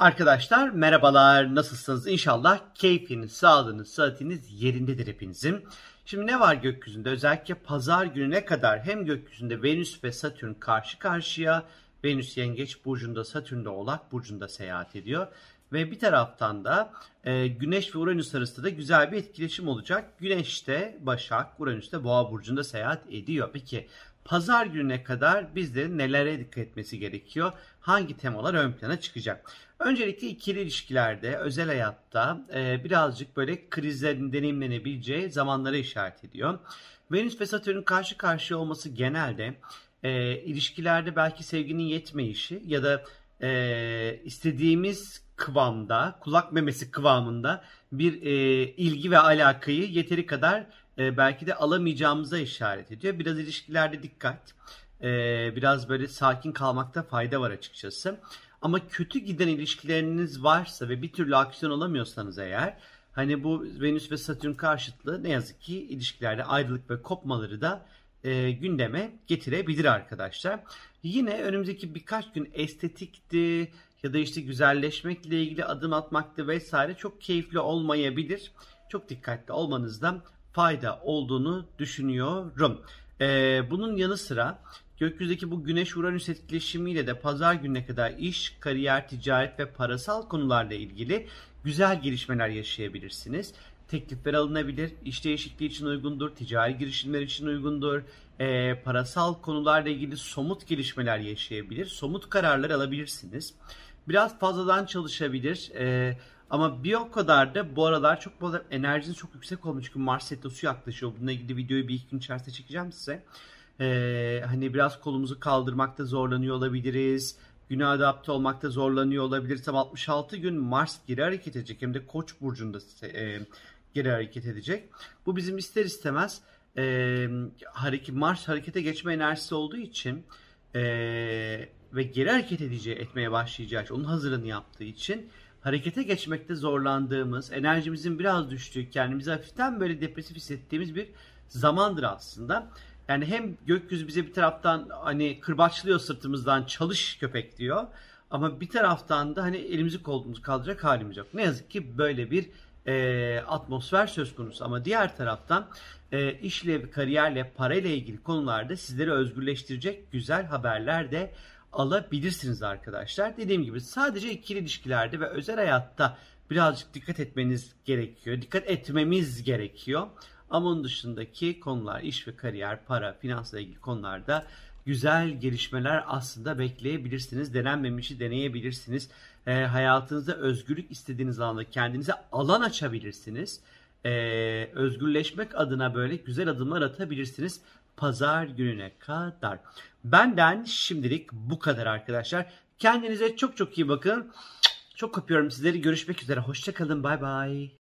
Arkadaşlar merhabalar nasılsınız? İnşallah keyfiniz, sağlığınız, sıhhatiniz yerindedir hepinizin. Şimdi ne var gökyüzünde? Özellikle pazar gününe kadar hem gökyüzünde Venüs ve Satürn karşı karşıya. Venüs Yengeç burcunda, Satürn de Oğlak burcunda seyahat ediyor. Ve bir taraftan da e, Güneş ve Uranüs arasında da güzel bir etkileşim olacak. Güneş de Başak, Uranüs de Boğa burcunda seyahat ediyor. Peki pazar gününe kadar bizlerin nelere dikkat etmesi gerekiyor? Hangi temalar ön plana çıkacak? Öncelikle ikili ilişkilerde, özel hayatta e, birazcık böyle krizlerin deneyimlenebileceği zamanlara işaret ediyor. Venüs ve Satürn karşı karşıya olması genelde e, ilişkilerde belki sevginin yetmeyişi ya da e, istediğimiz kıvamda, kulak memesi kıvamında bir e, ilgi ve alakayı yeteri kadar e, belki de alamayacağımıza işaret ediyor. Biraz ilişkilerde dikkat, e, biraz böyle sakin kalmakta fayda var açıkçası. Ama kötü giden ilişkileriniz varsa ve bir türlü aksiyon alamıyorsanız eğer hani bu Venüs ve Satürn karşıtlığı ne yazık ki ilişkilerde ayrılık ve kopmaları da e, gündeme getirebilir arkadaşlar. Yine önümüzdeki birkaç gün estetikti ya da işte güzelleşmekle ilgili adım atmaktı vesaire çok keyifli olmayabilir. Çok dikkatli olmanızda fayda olduğunu düşünüyorum. Ee, bunun yanı sıra gökyüzdeki bu Güneş-Uranüs etkileşimiyle de pazar gününe kadar iş, kariyer, ticaret ve parasal konularla ilgili güzel gelişmeler yaşayabilirsiniz. Teklifler alınabilir, iş değişikliği için uygundur, ticari girişimler için uygundur, e, parasal konularla ilgili somut gelişmeler yaşayabilir, somut kararlar alabilirsiniz. Biraz fazladan çalışabilir, e, ama bir o kadar da bu aralar çok bu enerjiniz çok yüksek olmuş çünkü Mars retrosu yaklaşıyor. Bununla ilgili videoyu bir iki gün içerisinde çekeceğim size. Ee, hani biraz kolumuzu kaldırmakta zorlanıyor olabiliriz. Güne adapte olmakta zorlanıyor olabiliriz. Ama 66 gün Mars geri hareket edecek. Hem de Koç burcunda e, geri hareket edecek. Bu bizim ister istemez e, hareket, Mars harekete geçme enerjisi olduğu için e, ve geri hareket edeceği etmeye başlayacağı için onun hazırlığını yaptığı için harekete geçmekte zorlandığımız, enerjimizin biraz düştüğü, kendimizi hafiften böyle depresif hissettiğimiz bir zamandır aslında. Yani hem gökyüzü bize bir taraftan hani kırbaçlıyor sırtımızdan çalış köpek diyor. Ama bir taraftan da hani elimizi kolumuzu kaldıracak halimiz yok. Ne yazık ki böyle bir e, atmosfer söz konusu. Ama diğer taraftan e, işle, kariyerle, parayla ilgili konularda sizleri özgürleştirecek güzel haberler de alabilirsiniz arkadaşlar. Dediğim gibi sadece ikili ilişkilerde ve özel hayatta birazcık dikkat etmeniz gerekiyor. Dikkat etmemiz gerekiyor. Ama onun dışındaki konular iş ve kariyer, para, finansla ilgili konularda güzel gelişmeler aslında bekleyebilirsiniz. Denenmemişi deneyebilirsiniz. E, hayatınızda özgürlük istediğiniz alanda kendinize alan açabilirsiniz. E, özgürleşmek adına böyle güzel adımlar atabilirsiniz pazar gününe kadar. Benden şimdilik bu kadar arkadaşlar. Kendinize çok çok iyi bakın. Çok öpüyorum sizleri. Görüşmek üzere. Hoşçakalın. Bay bay.